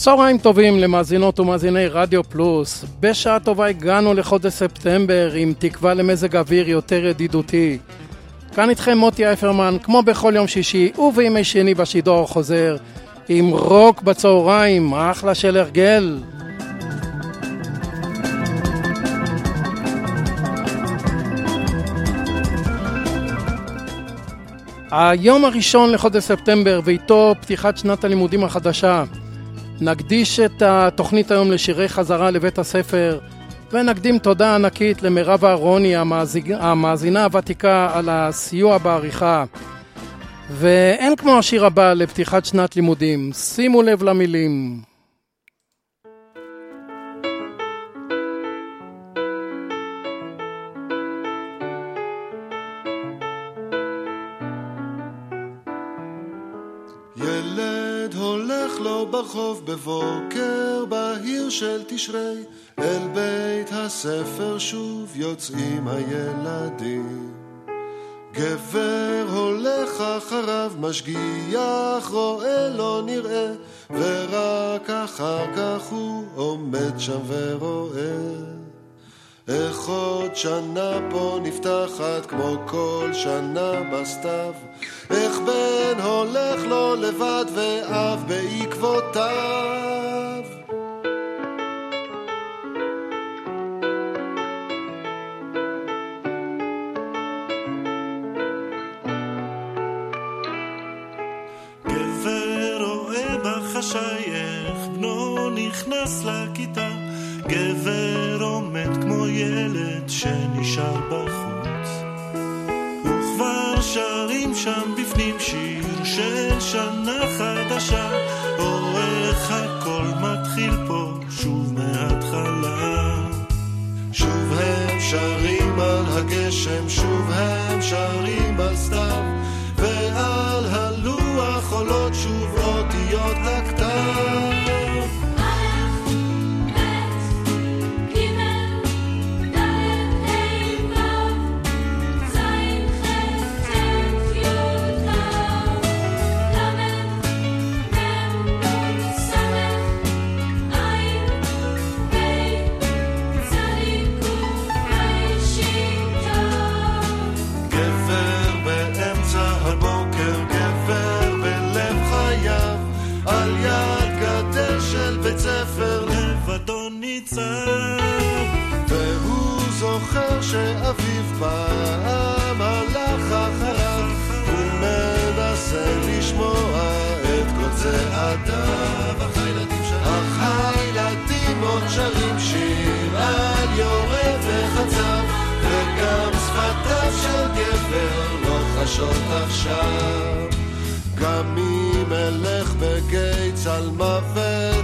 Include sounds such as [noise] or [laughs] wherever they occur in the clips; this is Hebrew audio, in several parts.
צהריים טובים למאזינות ומאזיני רדיו פלוס. בשעה טובה הגענו לחודש ספטמבר עם תקווה למזג אוויר יותר ידידותי. כאן איתכם מוטי אייפרמן, כמו בכל יום שישי ובימי שני בשידור חוזר, עם רוק בצהריים, אחלה של הרגל. היום הראשון לחודש ספטמבר ואיתו פתיחת שנת הלימודים החדשה. נקדיש את התוכנית היום לשירי חזרה לבית הספר ונקדים תודה ענקית למירב אהרוני המאזינה הוותיקה על הסיוע בעריכה. ואין כמו השיר הבא לפתיחת שנת לימודים. שימו לב למילים ברחוב בבוקר בהיר של תשרי, אל בית הספר שוב יוצאים הילדים. גבר הולך אחריו, משגיח, רואה לא נראה, ורק אחר כך הוא עומד שם ורואה. איך עוד שנה פה נפתחת כמו כל שנה בסתיו? איך בן הולך לו לבד ואב בעקבותיו? גבר רואה בחשייך בנו נכנס לכיתה גבר עומד כמו ילד שנשאר בחוץ. וכבר שרים שם בפנים שיר של שנה חדשה. או איך הכל מתחיל פה שוב מההתחלה. שוב הם שרים על הגשם, שוב הם שרים על סתיו ועל גבר לא חשות עכשיו. גם אם אלך בקיץ על מוות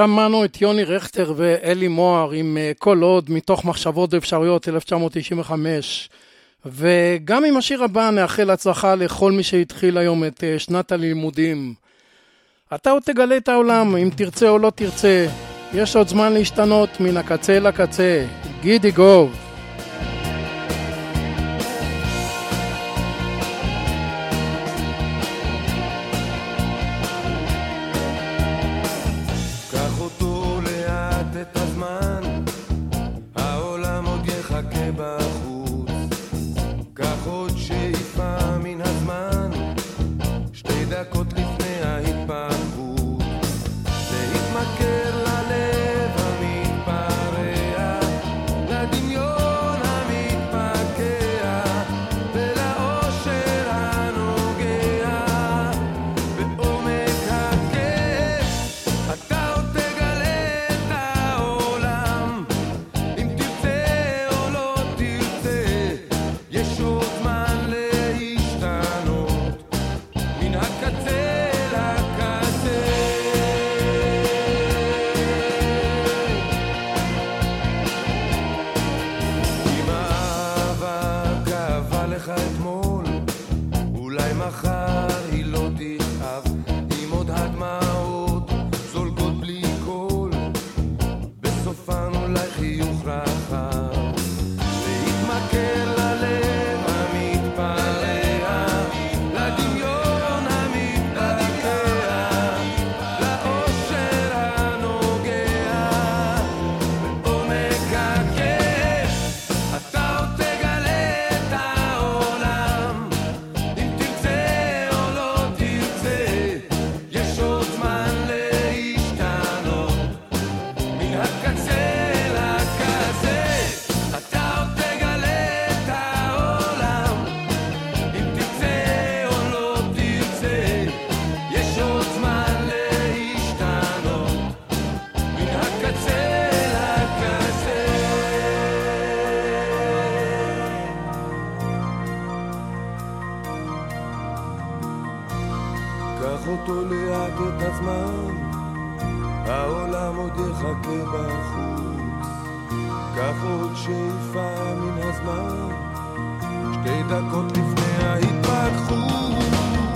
שמענו את יוני רכטר ואלי מוהר עם אה, כל עוד מתוך מחשבות ואפשרויות 1995 וגם עם השיר הבא נאחל הצלחה לכל מי שהתחיל היום את אה, שנת הלימודים. אתה עוד תגלה את העולם אם תרצה או לא תרצה. יש עוד זמן להשתנות מן הקצה לקצה גידי גוב קח אותו לאט את הזמן, העולם עוד יחכה בחוץ. קח עוד שאיפה מן הזמן, שתי דקות לפני ההתפתחות.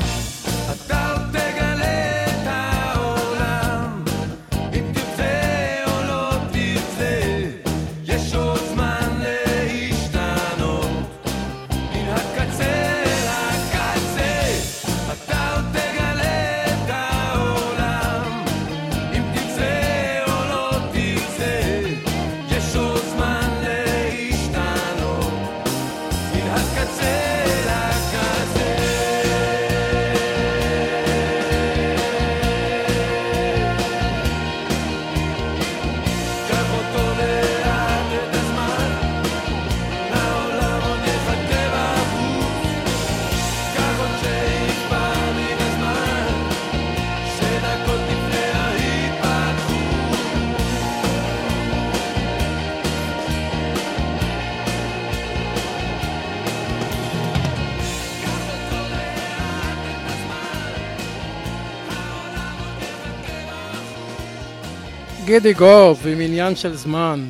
גידי גוב עם עניין של זמן.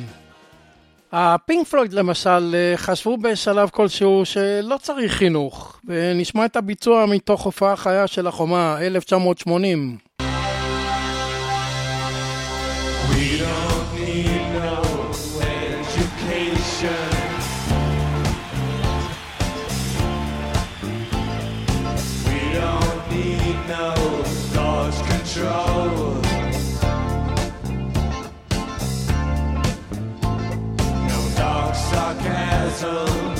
הפינק פלויד למשל אה, חשבו בשלב כלשהו שלא צריך חינוך, ונשמע את הביצוע מתוך הופעה חיה של החומה, 1980. metal.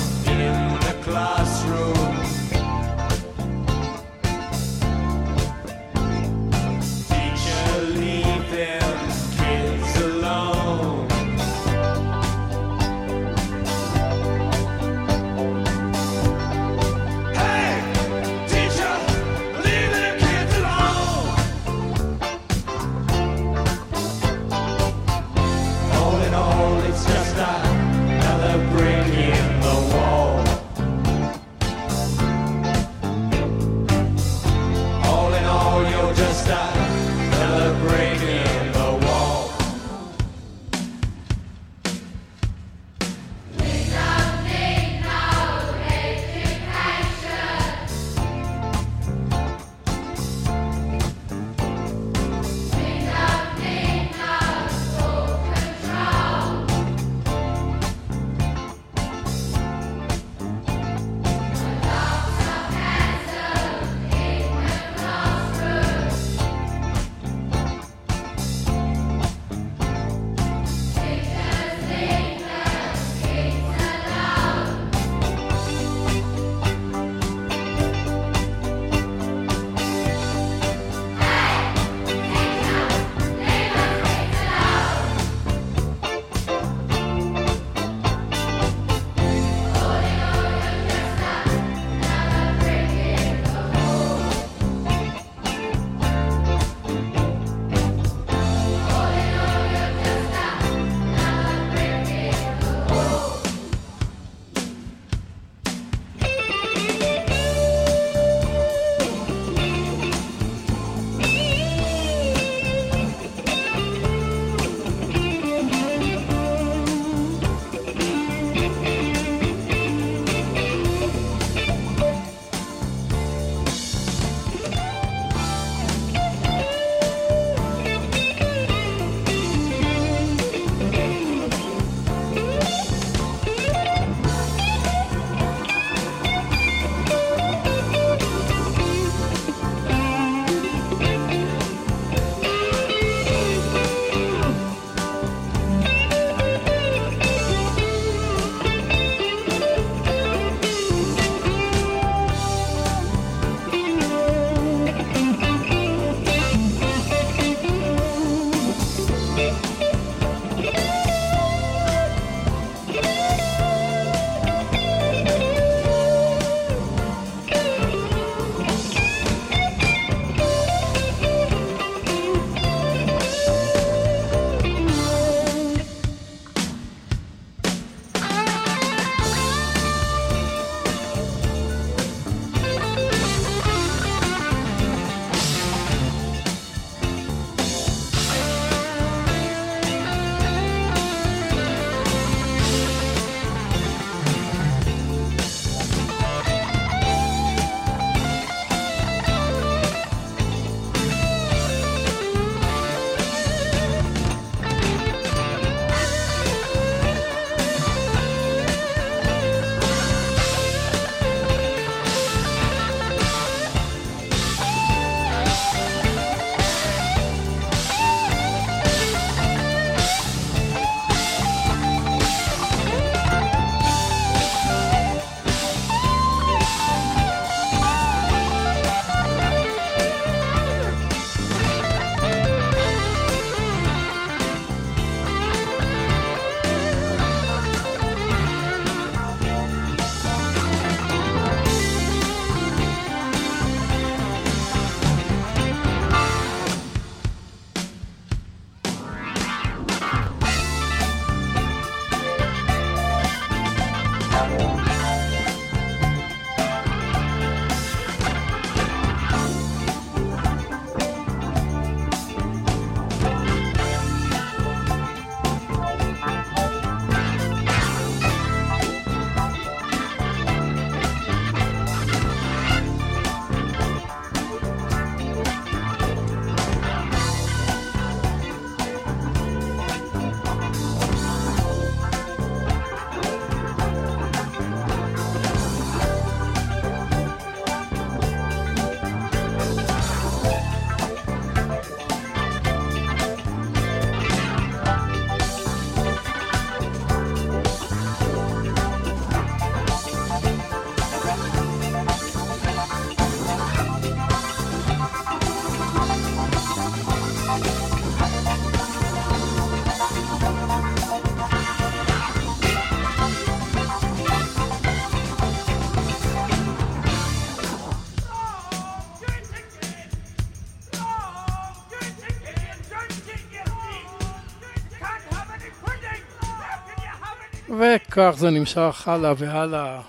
וכך זה נמשך הלאה והלאה.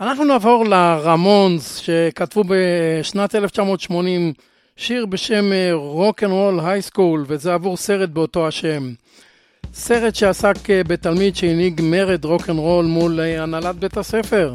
אנחנו נעבור לרמונס שכתבו בשנת 1980 שיר בשם Rock and Roll High School וזה עבור סרט באותו השם. סרט שעסק אה, בתלמיד שהנהיג מרד רוק אנד רול מול אה, הנהלת בית הספר.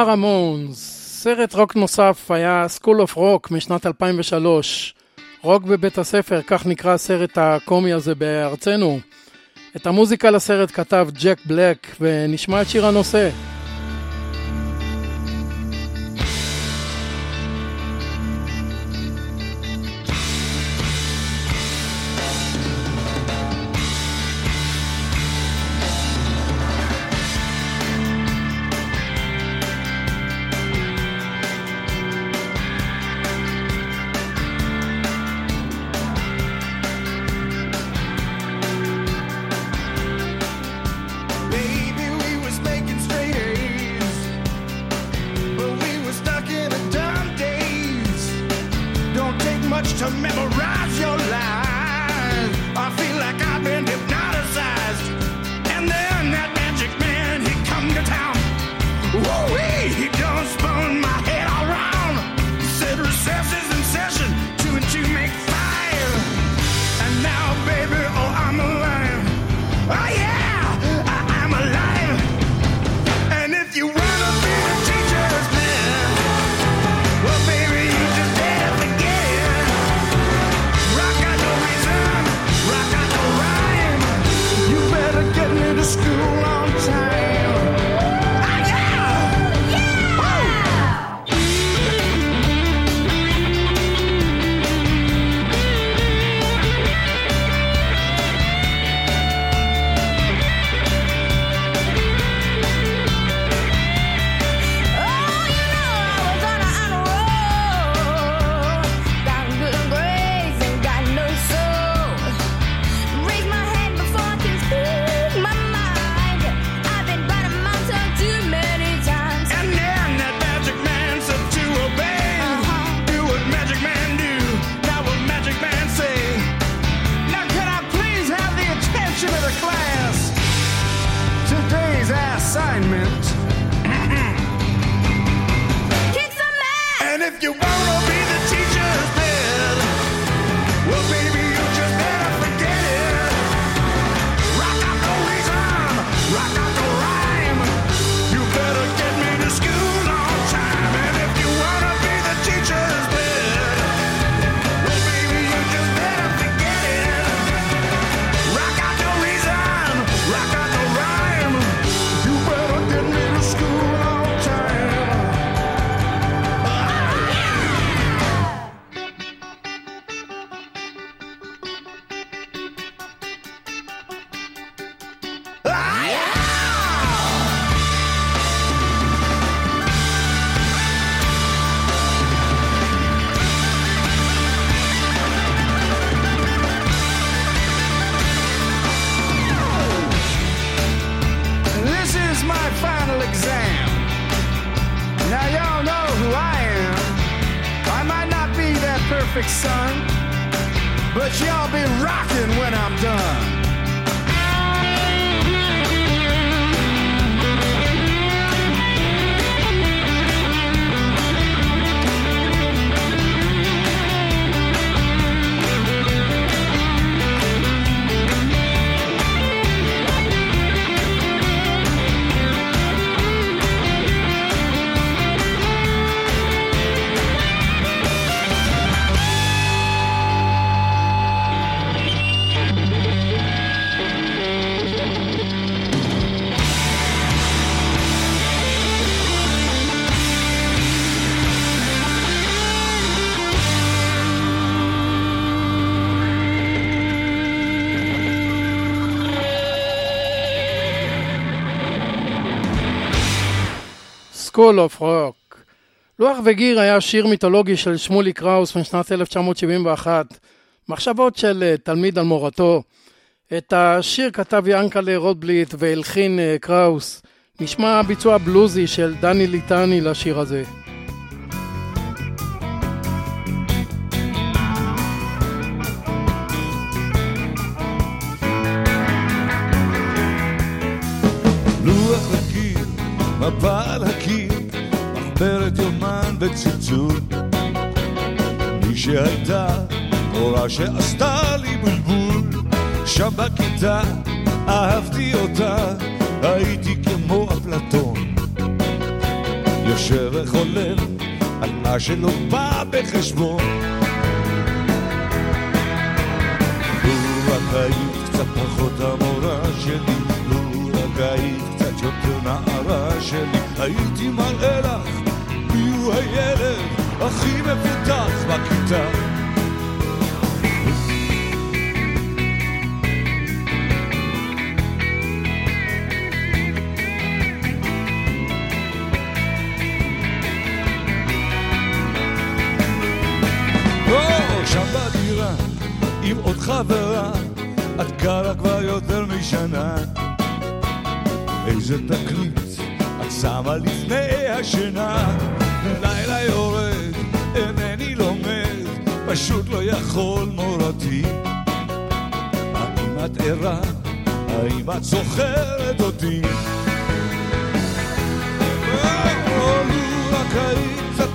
הרמונס, סרט רוק נוסף היה School of Rock משנת 2003. רוק בבית הספר, כך נקרא הסרט הקומי הזה בארצנו. את המוזיקה לסרט כתב ג'ק בלק, ונשמע את שיר הנושא. School of Rock. לוח וגיר היה שיר מיתולוגי של שמולי קראוס משנת 1971, מחשבות של אה, תלמיד על מורתו. את השיר כתב ינקלה רוטבליט והלחין אה, קראוס. נשמע ביצוע בלוזי של דני ליטני לשיר הזה. וצלצול. מי שהייתה מורה שעשתה לי בלבול, שם בכיתה אהבתי אותה, הייתי כמו אפלטון. יושב וחולל על מה שלא בא בחשבון. היית קצת פחות המורה שלי, לו רק היית קצת יותר נערה שלי, הייתי מראה לך הוא הילד הכי מפותח בכיתה. שם בדירה, עם עוד חברה, את גרה כבר יותר משנה. איזה תקליט את שמה לפני השינה. לילה יורד, אינני לומד, פשוט לא יכול מורתי. האם את ערה? האם את זוכרת אותי?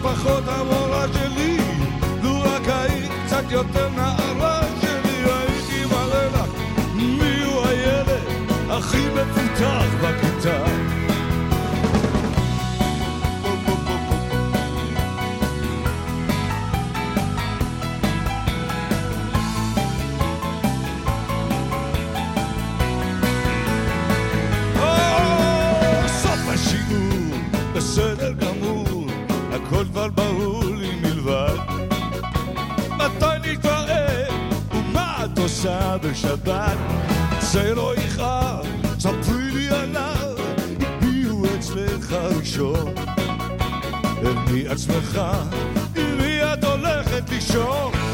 פחות המורה שלי, לו רק היית קצת יותר נערה שלי, הייתי מראה לך מי הוא הילד הכי מפותח בכיתה. עושה בשבת? זה לא יכאב, ספרי לי עליו, הביאו אצלך ראשון. אל מי עצמך, את הולכת לישון?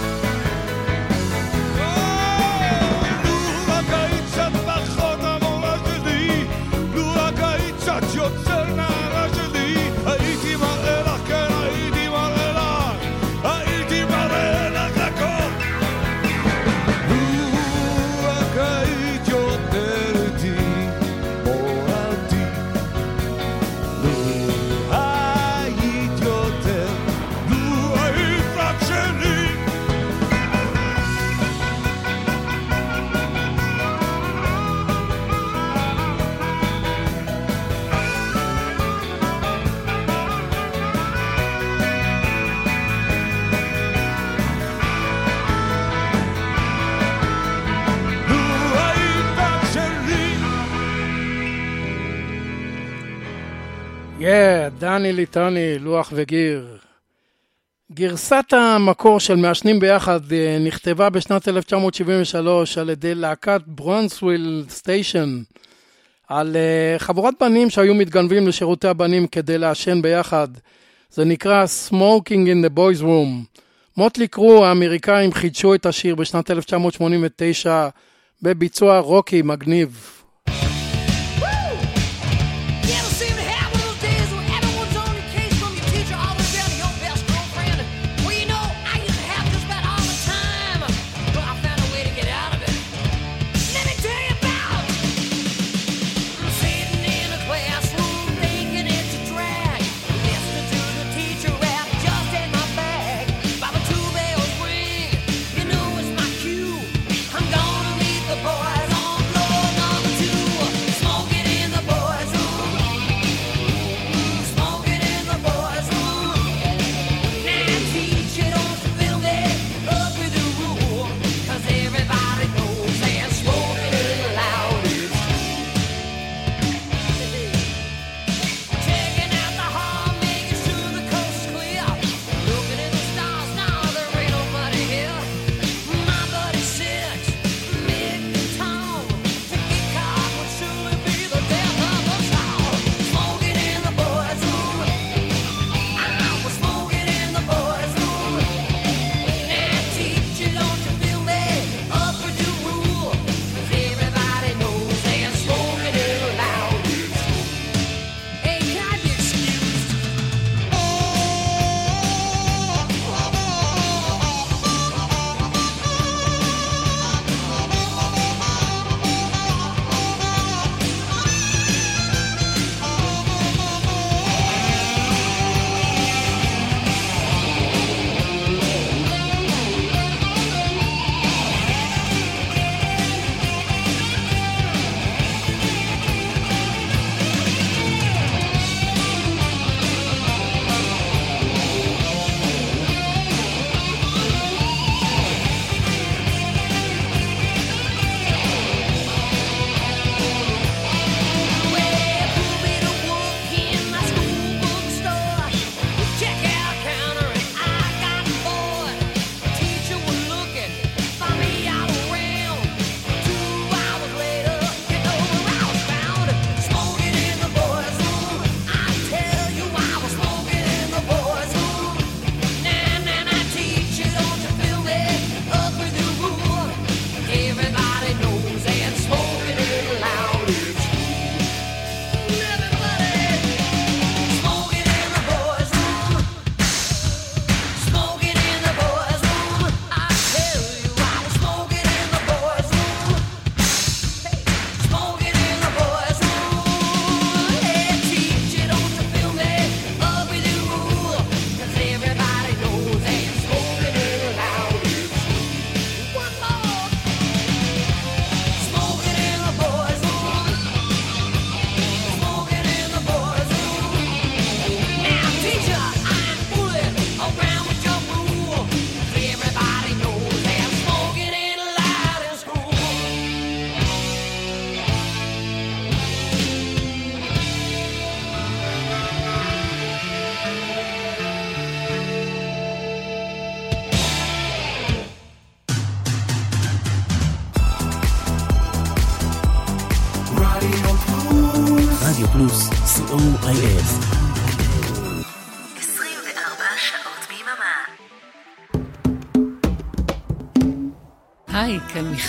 דני ליטני, לוח וגיר. גרסת המקור של מעשנים ביחד אה, נכתבה בשנת 1973 על ידי להקת ברונסוויל סטיישן, על אה, חבורת בנים שהיו מתגנבים לשירותי הבנים כדי לעשן ביחד. זה נקרא Smoking in the Boys Room. Mötley Crüe האמריקאים חידשו את השיר בשנת 1989 בביצוע רוקי מגניב.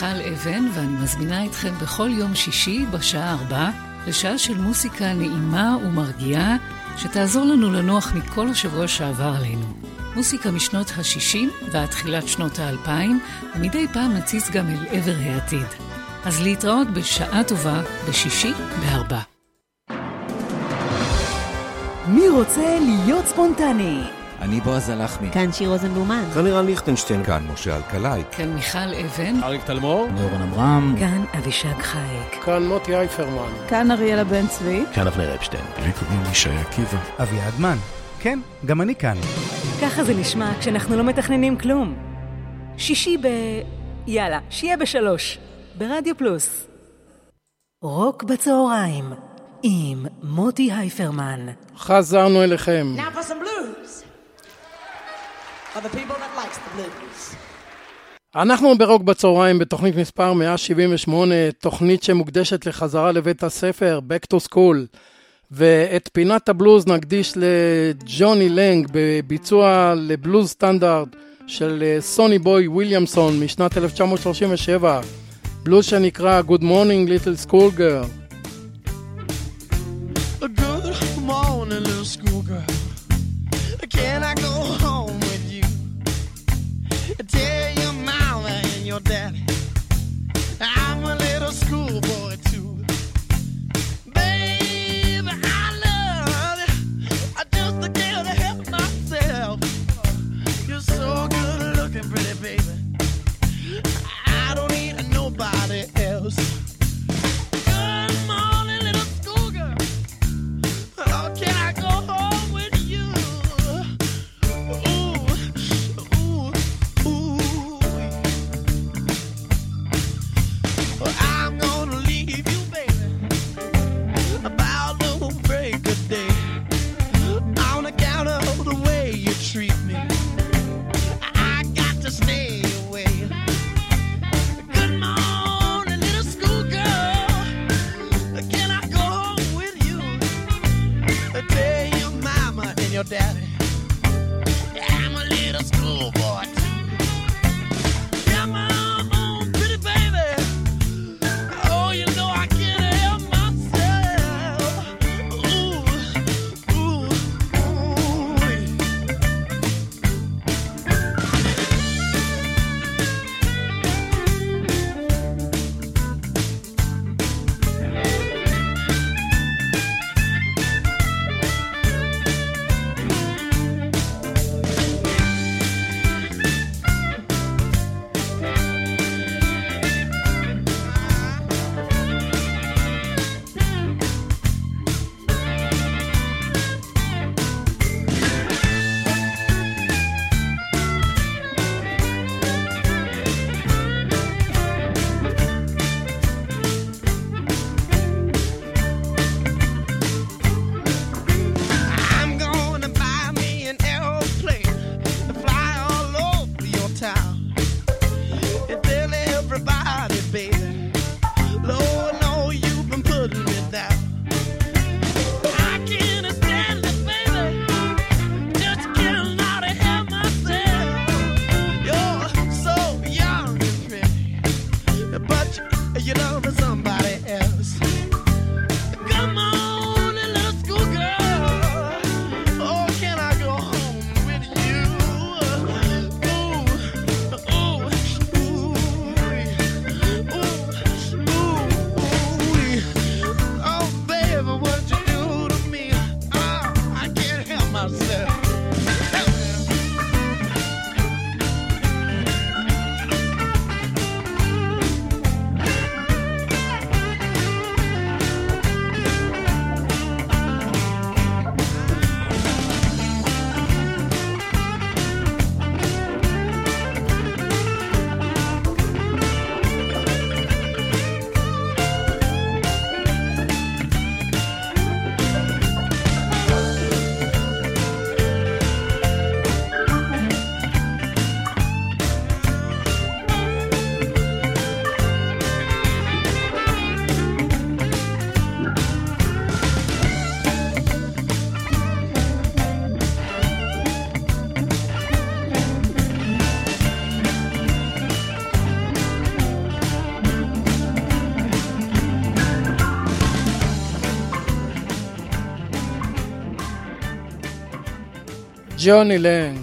מיכל אבן, ואני מזמינה אתכם בכל יום שישי בשעה 4 לשעה של מוסיקה נעימה ומרגיעה, שתעזור לנו לנוח מכל השבוע שעבר עלינו. מוסיקה משנות ה-60 ועד תחילת שנות ה-2000, ומדי פעם נציץ גם אל עבר העתיד. אז להתראות בשעה טובה בשישי בארבע. מי רוצה להיות ספונטני? אני בועז הלחמי. כאן שיר רוזנבלומן. כאן נירן ליכטנשטיין. כאן משה אלקלעי. כאן מיכל אבן. אריק תלמור. נורן אברהם. כאן אבישג חייק. כאן מוטי אייפרמן. כאן אריאלה בן צבי. כאן אבנר אפשטיין. לי קוראים ישי עקיבא. אביעד מן. כן, גם אני כאן. ככה זה נשמע כשאנחנו לא מתכננים כלום. שישי ב... יאללה, שיהיה בשלוש. ברדיו פלוס. רוק בצהריים עם מוטי הייפרמן. חזרנו אליכם. Now for some blues. אנחנו ברוק בצהריים בתוכנית מספר 178, תוכנית שמוקדשת לחזרה לבית הספר, Back to School. ואת פינת הבלוז נקדיש לג'וני לנג בביצוע לבלוז סטנדרט של אה, סוני בוי וויליאמסון משנת 1937, בלוז שנקרא Good Morning Little School Girl. ג'וני לנג.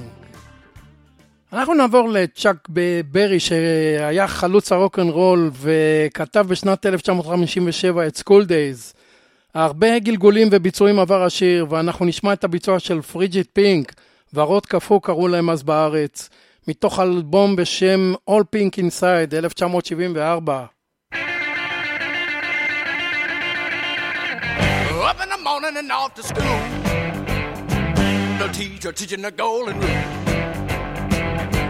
אנחנו נעבור לצ'אק ברי שהיה חלוץ הרוקנרול וכתב בשנת 1957 את School Days. הרבה גלגולים וביצועים עבר השיר ואנחנו נשמע את הביצוע של פריג'יד פינק ורוד קפוא קראו להם אז בארץ מתוך אלבום בשם All Pink Inside 1974. Up in the morning and off to school. The teacher teaching the golden rule.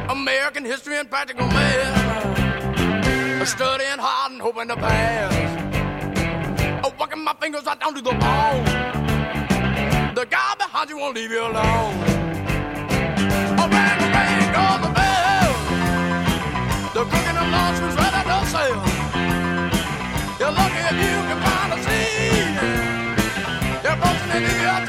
American history and practical math. Studying hard and hoping to pass. Working my fingers right down to the bone. The guy behind you won't leave you alone. Oh, bang, bang, goes the bell. The cook in the lunchroom's ready to sell. You're lucky if you can find a seat. You're approaching into your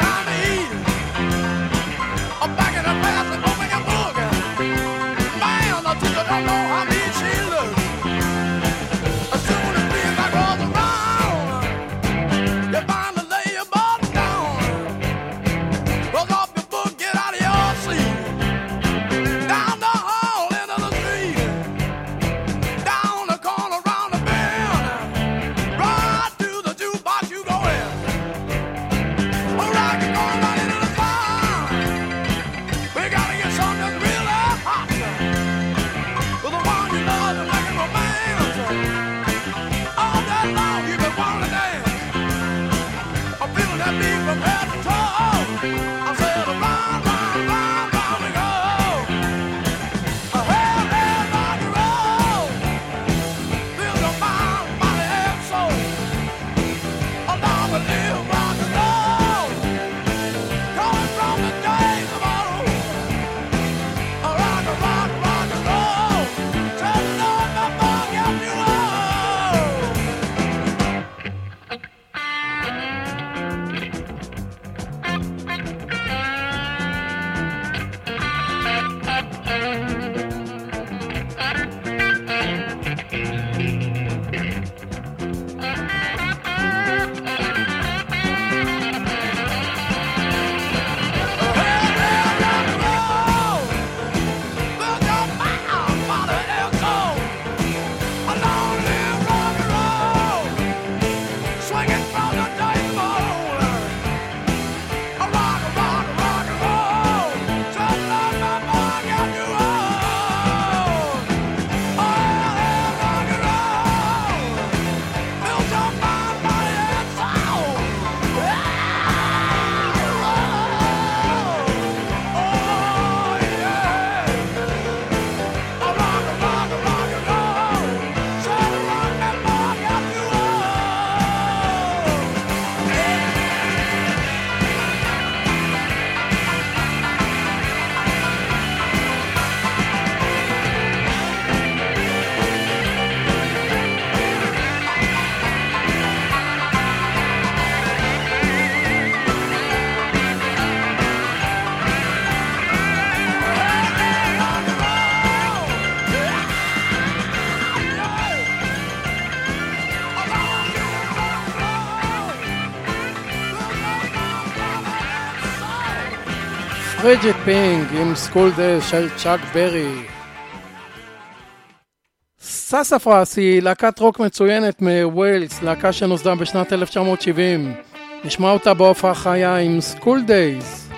פינק עם School Days של צ'אק ברי. סססס היא להקת רוק מצוינת מווילס, להקה שנוסדה בשנת 1970. נשמע אותה בהופעה חיה עם School Days.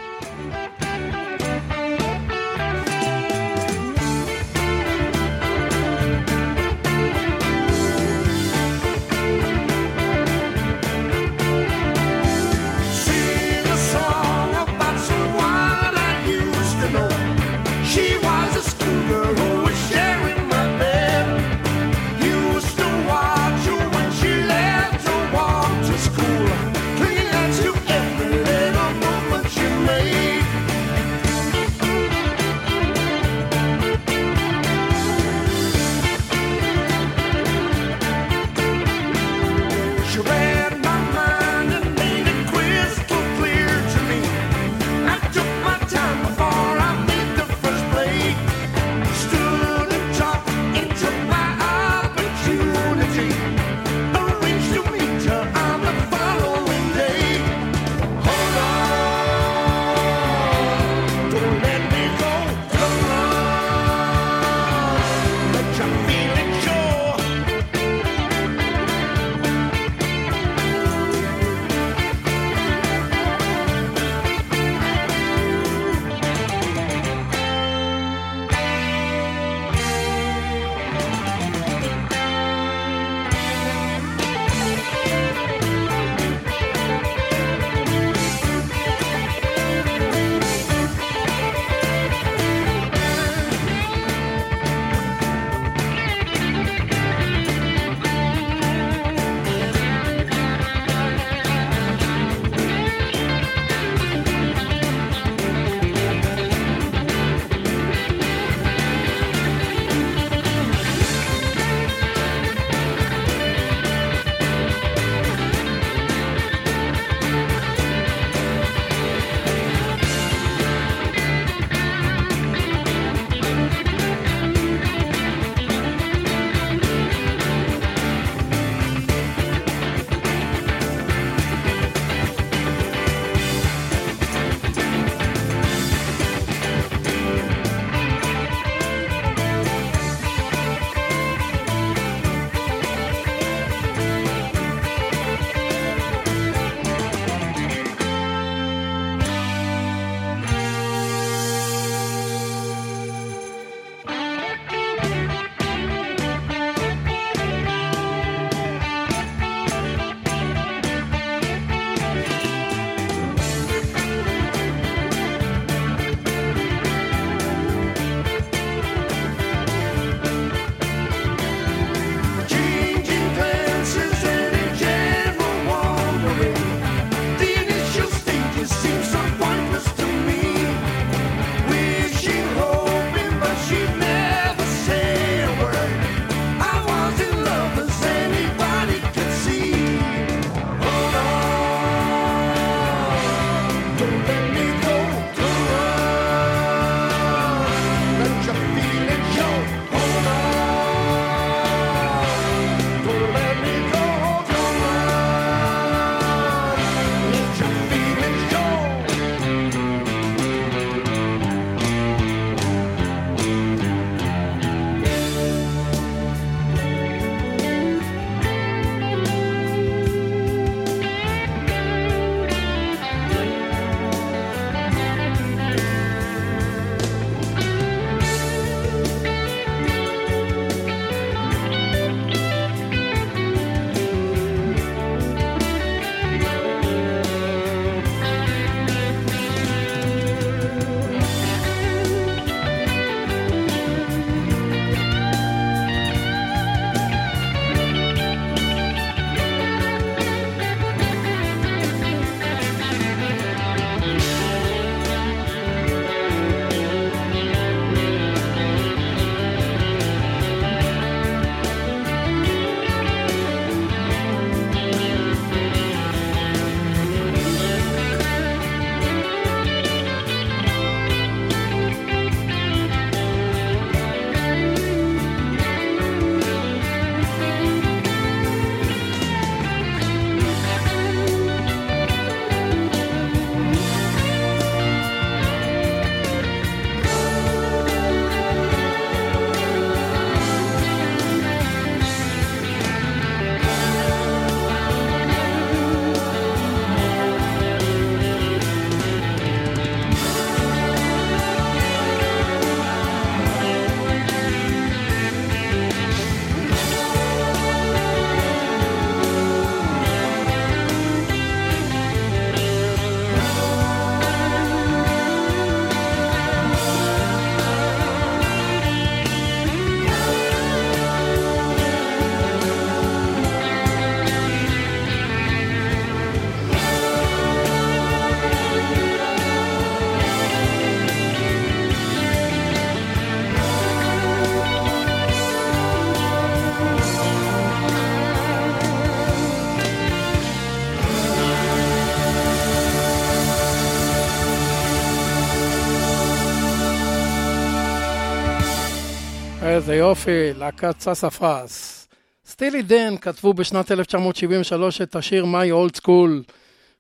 איזה יופי, להקת סספס. סטילי דן כתבו בשנת 1973 את השיר My Old School,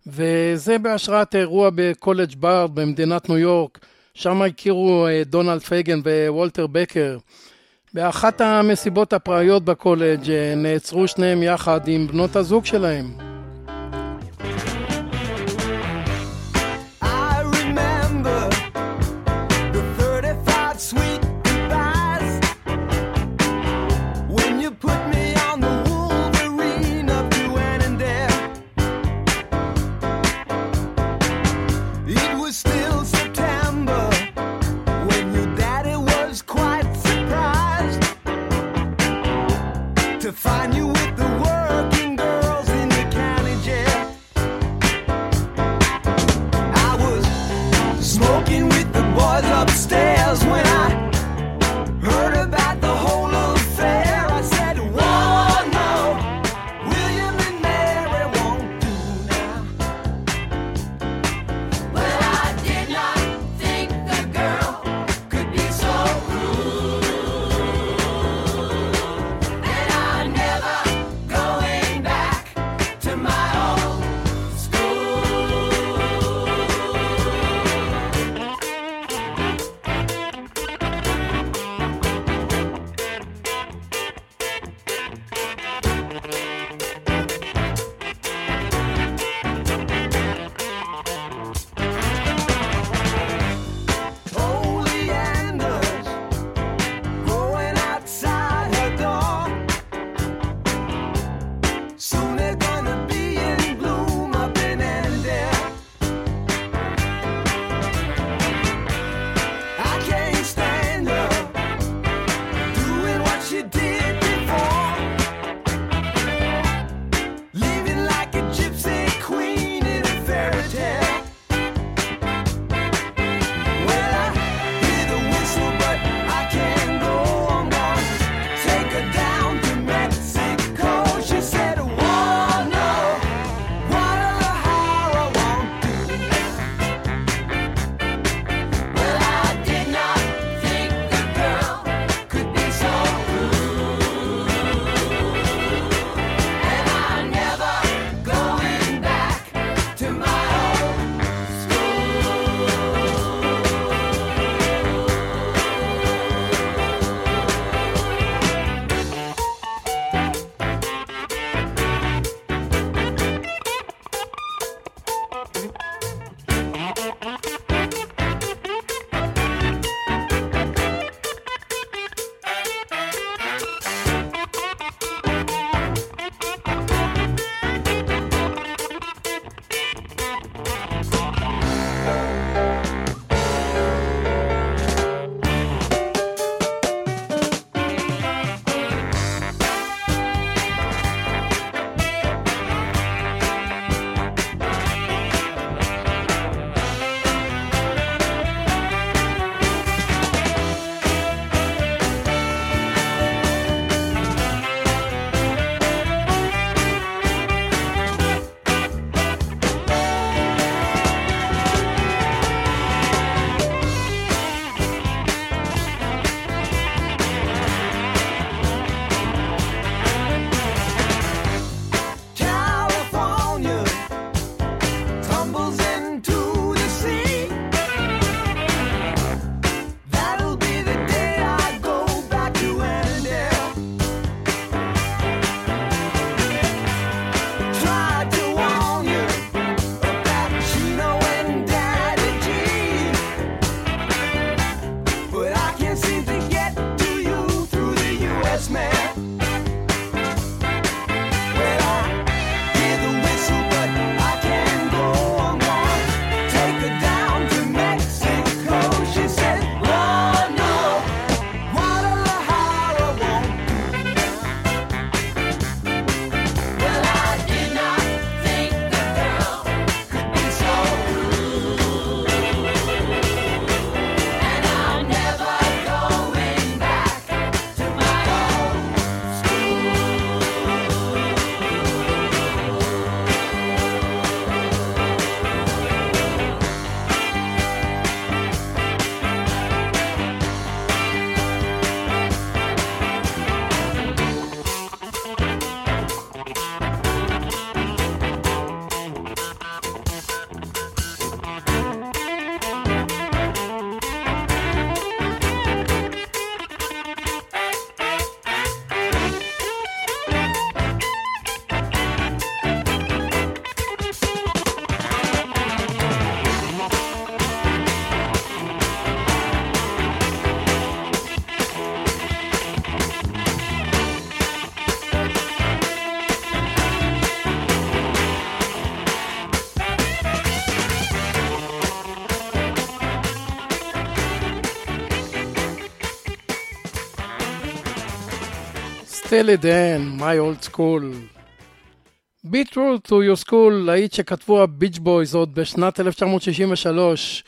וזה בהשראת אירוע בקולג' בארד במדינת ניו יורק, שם הכירו אה, דונלד פייגן ווולטר בקר. באחת המסיבות הפראיות בקולג' אה, נעצרו שניהם יחד עם בנות הזוג שלהם. סטלי דן, My Old School. Be True to Your School, להיט שכתבו הביץ' בויז עוד בשנת 1963,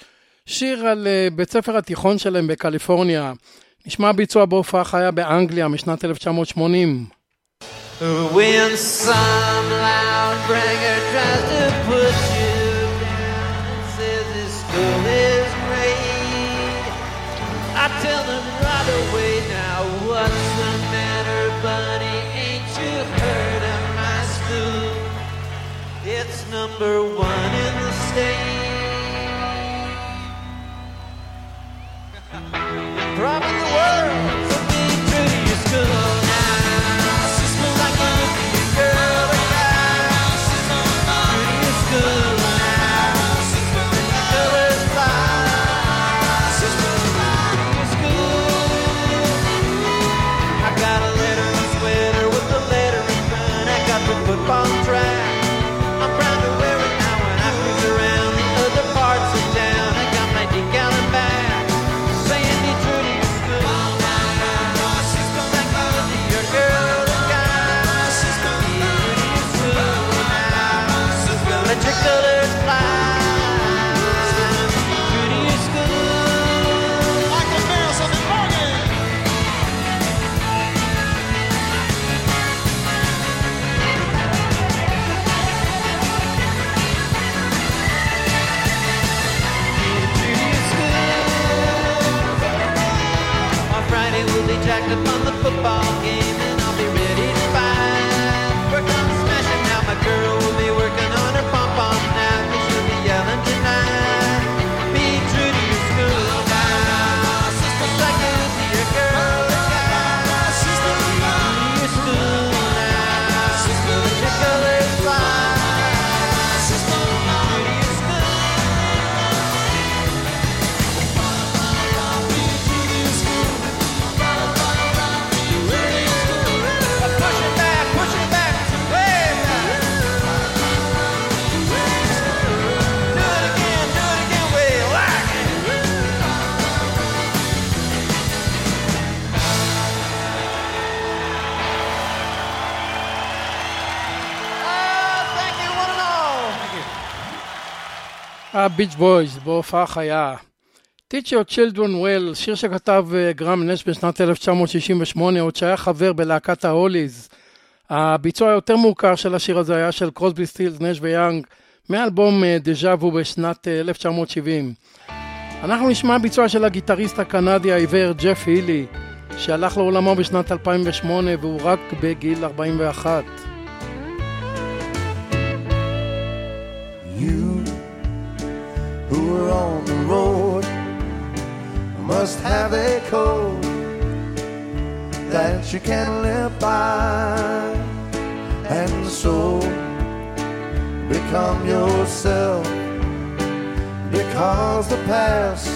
שיר על uh, בית ספר התיכון שלהם בקליפורניה. נשמע ביצוע בהופעה חיה באנגליה משנת 1980. When some loud tries to put number one in the state. [laughs] Probably the world, הביץ' בויז בהופעה חיה. Teach Your Children Well, שיר שכתב אה, גרם נש בשנת 1968, עוד שהיה חבר בלהקת ההוליז. הביצוע היותר מוכר של השיר הזה היה של קרוסבי סטילס, נש ויאנג, מאלבום אה, דז'ה וו בשנת אה, 1970. אנחנו נשמע ביצוע של הגיטריסט הקנדי העיוור ג'ף הילי, שהלך לעולמו בשנת 2008 והוא רק בגיל 41. You who are on the road must have a code that you can live by. And so become yourself because the past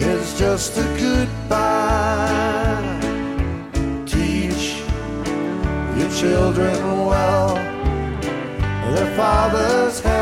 is just a goodbye. Teach your children well their father's will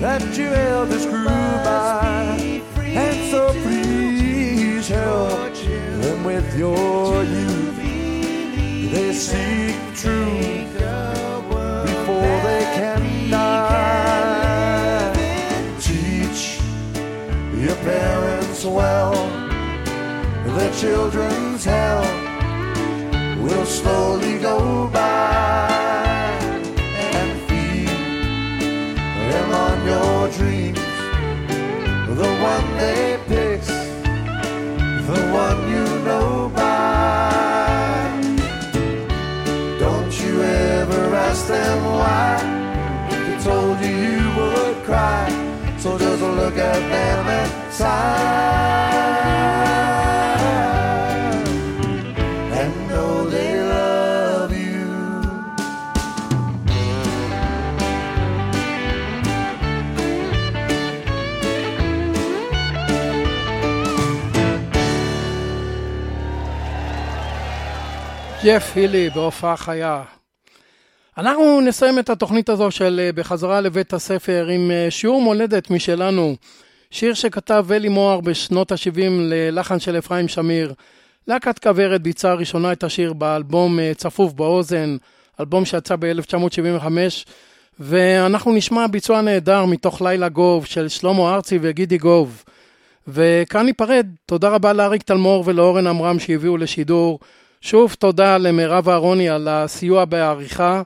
that your elders grew by, and so please help them with your youth. They seek truth before they can die. Teach your parents well, their children's hell will slowly go by your dreams. the one they pick, the one you know by. Don't you ever ask them why? They told you you would cry, so just look at them and sigh. ג'ף הילי בהופעה חיה. אנחנו נסיים את התוכנית הזו של אה, בחזרה לבית הספר עם אה, שיעור מולדת משלנו. שיר שכתב אלי מוהר בשנות ה-70 ללחן של אפרים שמיר. להקת כוורת ביצעה ראשונה את השיר באלבום אה, צפוף באוזן, אלבום שיצא ב-1975, ואנחנו נשמע ביצוע נהדר מתוך לילה גוב של שלמה ארצי וגידי גוב. וכאן ניפרד, תודה רבה לאריק תלמור ולאורן עמרם שהביאו לשידור. שוב תודה למירב אהרוני על הסיוע בעריכה.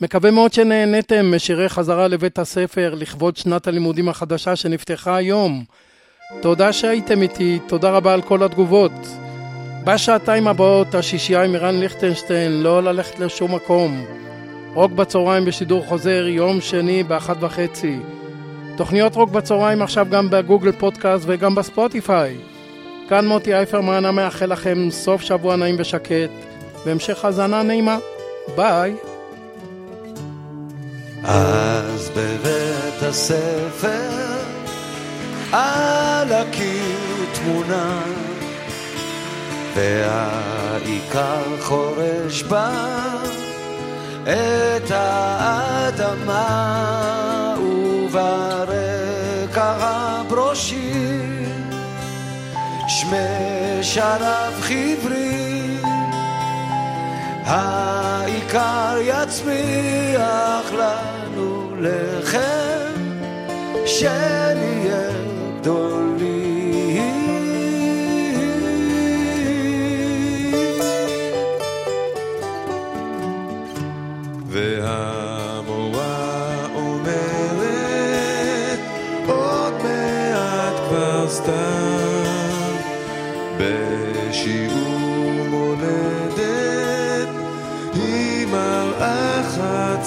מקווה מאוד שנהניתם משירי חזרה לבית הספר לכבוד שנת הלימודים החדשה שנפתחה היום. תודה שהייתם איתי, תודה רבה על כל התגובות. בשעתיים הבאות השישייה עם אירן ליכטנשטיין, לא ללכת לשום מקום. רוק בצהריים בשידור חוזר, יום שני באחת וחצי. תוכניות רוק בצהריים עכשיו גם בגוגל פודקאסט וגם בספוטיפיי. כאן מוטי אייפרמן המאחל לכם סוף שבוע נעים ושקט, והמשך האזנה נעימה. ביי. אז בבית הספר על הקיר תמונה והעיקר חורש בה את האדמה וברקע הברושי שמי שרף חברי העיקר יצמיח לנו לחם שנהיה גדולים. והמורה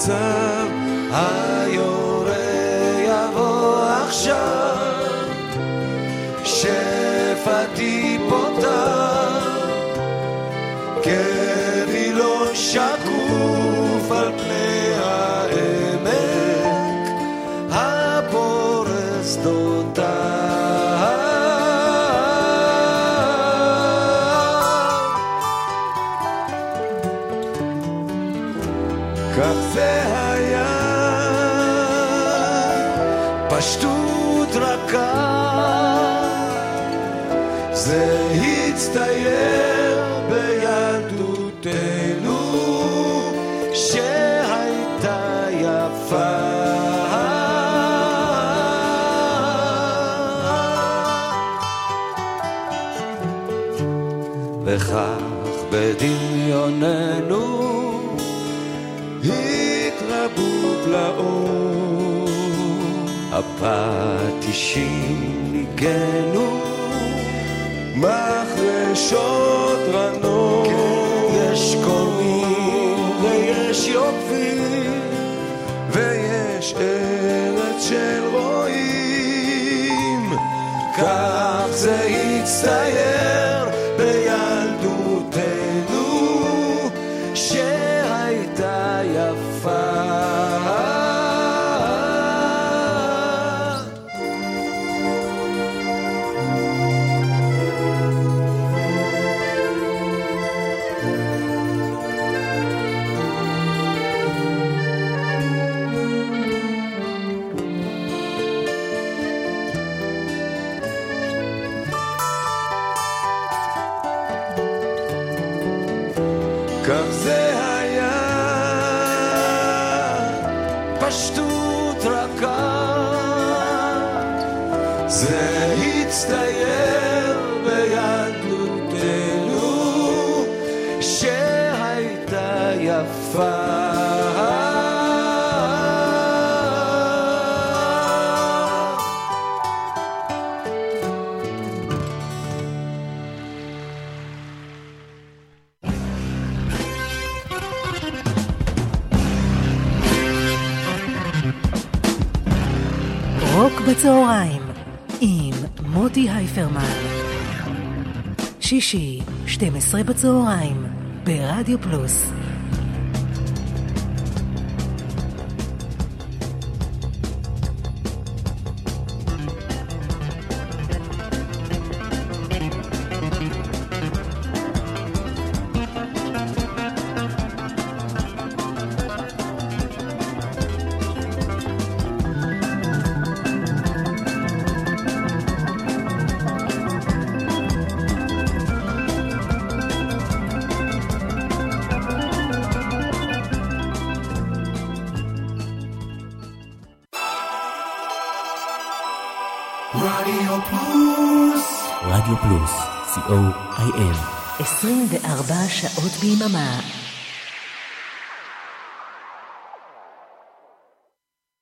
time. I פלאות הפטישים ניגנו מחרשות רנות. יש קונים ויש יופים ויש ארץ של רועים. כך זה הצטייר הייפרמן. שישי, 12 בצהריים, ברדיו פלוס. רדיו פלוס, co.il. 24 שעות ביממה.